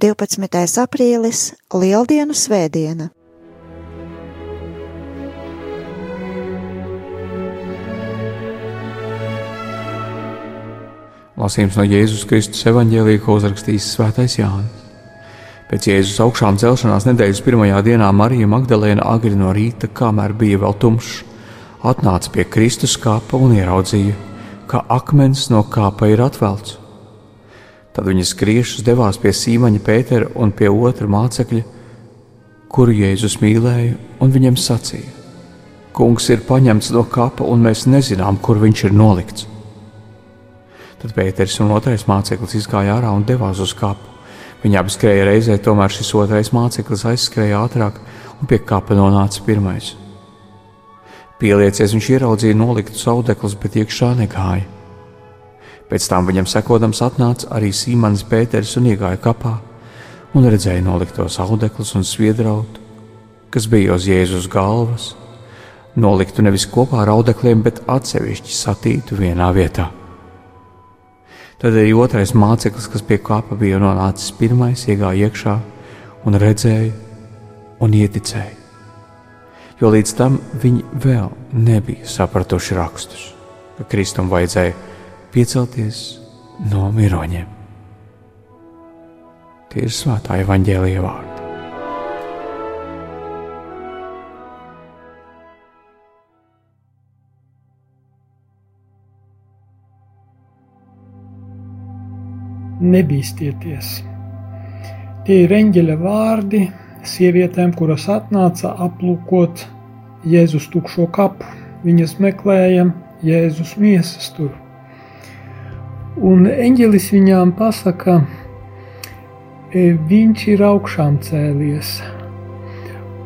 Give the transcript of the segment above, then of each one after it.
12. aprīlis - Lieldienu svētdiena. Lasījums no Jēzus Kristus evanģēlīja, ko uzrakstījis Svētais Jānis. Pēc Jēzus augšām celšanās nedēļas pirmajā dienā Marija Magdalēna agri no rīta, kamēr bija vēl tumšs, atnāca pie Kristus kāpa un ieraudzīja, ka akmens no kāpa ir atvelts. Tad viņa skriešus devās pie Sīmaņa Pētera un pie otra mācekļa, kuru Jēzus mīlēja, un viņam sacīja: Kungs ir paņemts no kapa, un mēs nezinām, kur viņš ir nolikts. Tad Pēters un otrais māceklis izgāja ārā un devās uz kapu. Viņi abi skrēja reizē, tomēr šis otrais māceklis aizskrēja ātrāk un pie kapa nonāca pirmais. Pieliecies viņš ieraudzīja noliktu saudeklis, bet iekšā negāja. Pēc tam viņam sekodams atnāca arī Sīmans Pēters un iegāja kapā un redzēja noliktos audeklis un sviedrautu, kas bija uz Jēzus galvas, noliktu nevis kopā ar audekliem, bet atsevišķi satītu vienā vietā. Tad arī otrais māceklis, kas pie kapa bija nonācis pirmais, iegāja iekšā un redzēja un ieticēja. Jo līdz tam viņi vēl nebija sapratuši rakstus, ka Kristum vajadzēja piecelties no miroņiem. Tie ir svētā evaņģēlīja vārdi. nebīsties. Tie ir eņģeļa vārdi sievietēm, kuras atnāca aplūkot Jēzus tukšo kapu. Viņas meklēja Jēzus miesas tur. Un eņģelis viņām pasaka, e, viņš ir augšām cēlies,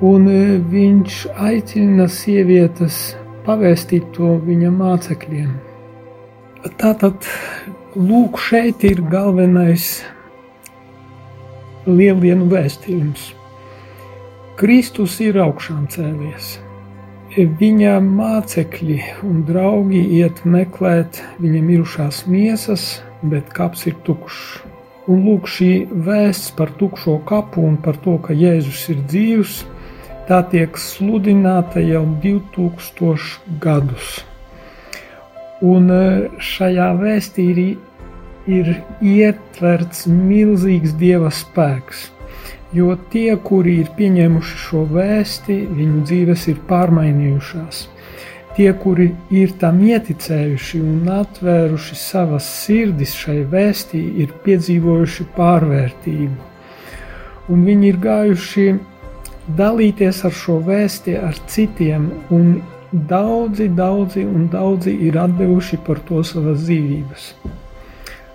un e, viņš aicina sievietes pavēstīt to viņa mācekļiem. Tātad Lūk, šeit ir galvenais lieldienu vēstījums. Kristus ir augšām cēlies. Viņa mācekļi un draugi iet meklēt viņa mirušās miesas, bet kaps ir tukšs. Un lūk, šī vēsts par tukšo kapu un par to, ka Jēzus ir dzīvs, tā tiek sludināta jau 2000 gadus. Un e, šajā vēstī ir, ietverts milzīgs dieva spēks. Jo tie, kuri ir pieņēmuši šo vēsti, viņu dzīves ir pārmainījušās. Tie, kuri ir tam ieticējuši un atvēruši savas sirdis šai vēstī, ir piedzīvojuši pārvērtību. Un viņi ir gājuši dalīties ar šo vēsti ar citiem un Daudzi, daudzi un daudzi ir atdevuši par to savas dzīvības.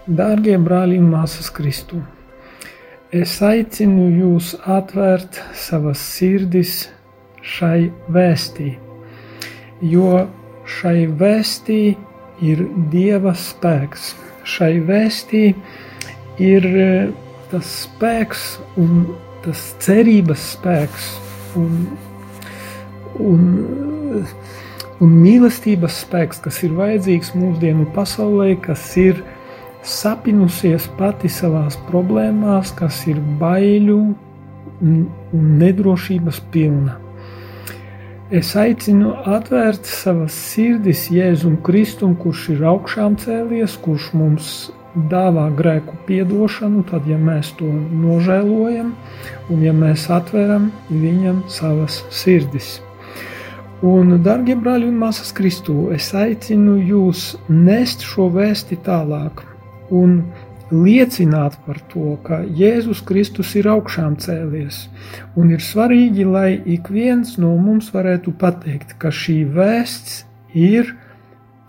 Dārgie brāļi un māsas Kristu, es aicinu jūs atvērt savas sirdis šai vēstī, jo šai vēstī ir Dieva spēks. Šai vēstī ir eh, tas spēks un tas cerības spēks un, un un mīlestības spēks, kas ir vajadzīgs mūsdienu pasaulē, kas ir sapinusies pati savās problēmās, kas ir baiļu un nedrošības pilna. Es aicinu atvērt savas sirdis Jēzum Kristum, kurš ir augšām cēlies, kurš mums dāvā grēku piedošanu, tad, ja mēs to nožēlojam un ja mēs atveram viņam savas sirdis. Un, darbie brāļi un māsas Kristū, es aicinu jūs nest šo vēsti tālāk un liecināt par to, ka Jēzus Kristus ir augšām cēlies. Un ir svarīgi, lai ik viens no mums varētu pateikt, ka šī vēsts ir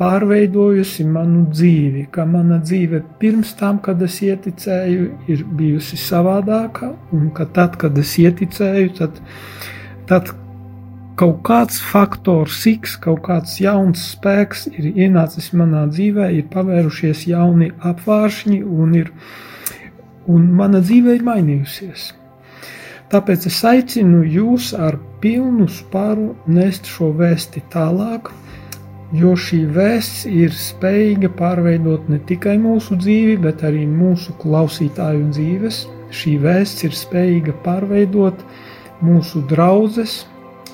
pārveidojusi manu dzīvi, ka mana dzīve pirms tam, kad es ieticēju, ir bijusi savādāka, un ka tad, kad es ieticēju, tad, tad kaut kāds faktors, X, kaut kāds jauns spēks ir ienācis manā dzīvē, ir pavērušies jauni apvāršņi un, ir, un mana dzīve ir mainījusies. Tāpēc es aicinu jūs ar pilnu spāru nest šo vēsti tālāk, jo šī vēsts ir spējīga pārveidot ne tikai mūsu dzīvi, bet arī mūsu klausītāju dzīves, šī vēsts ir spējīga pārveidot mūsu draugus,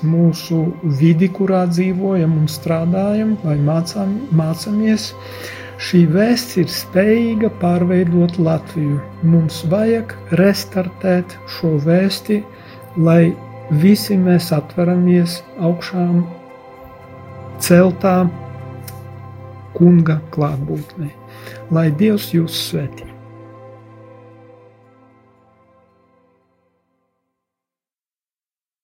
mūsu vidi, kurā dzīvojam un strādājam, vai mācām, mācāmies. Šī vēsts ir spējīga pārveidot Latviju. Mums vajag restartēt šo vēsti, lai visi mēs atveramies augšām celtā kunga klātbūtnē. Lai Dievs jūs svētī!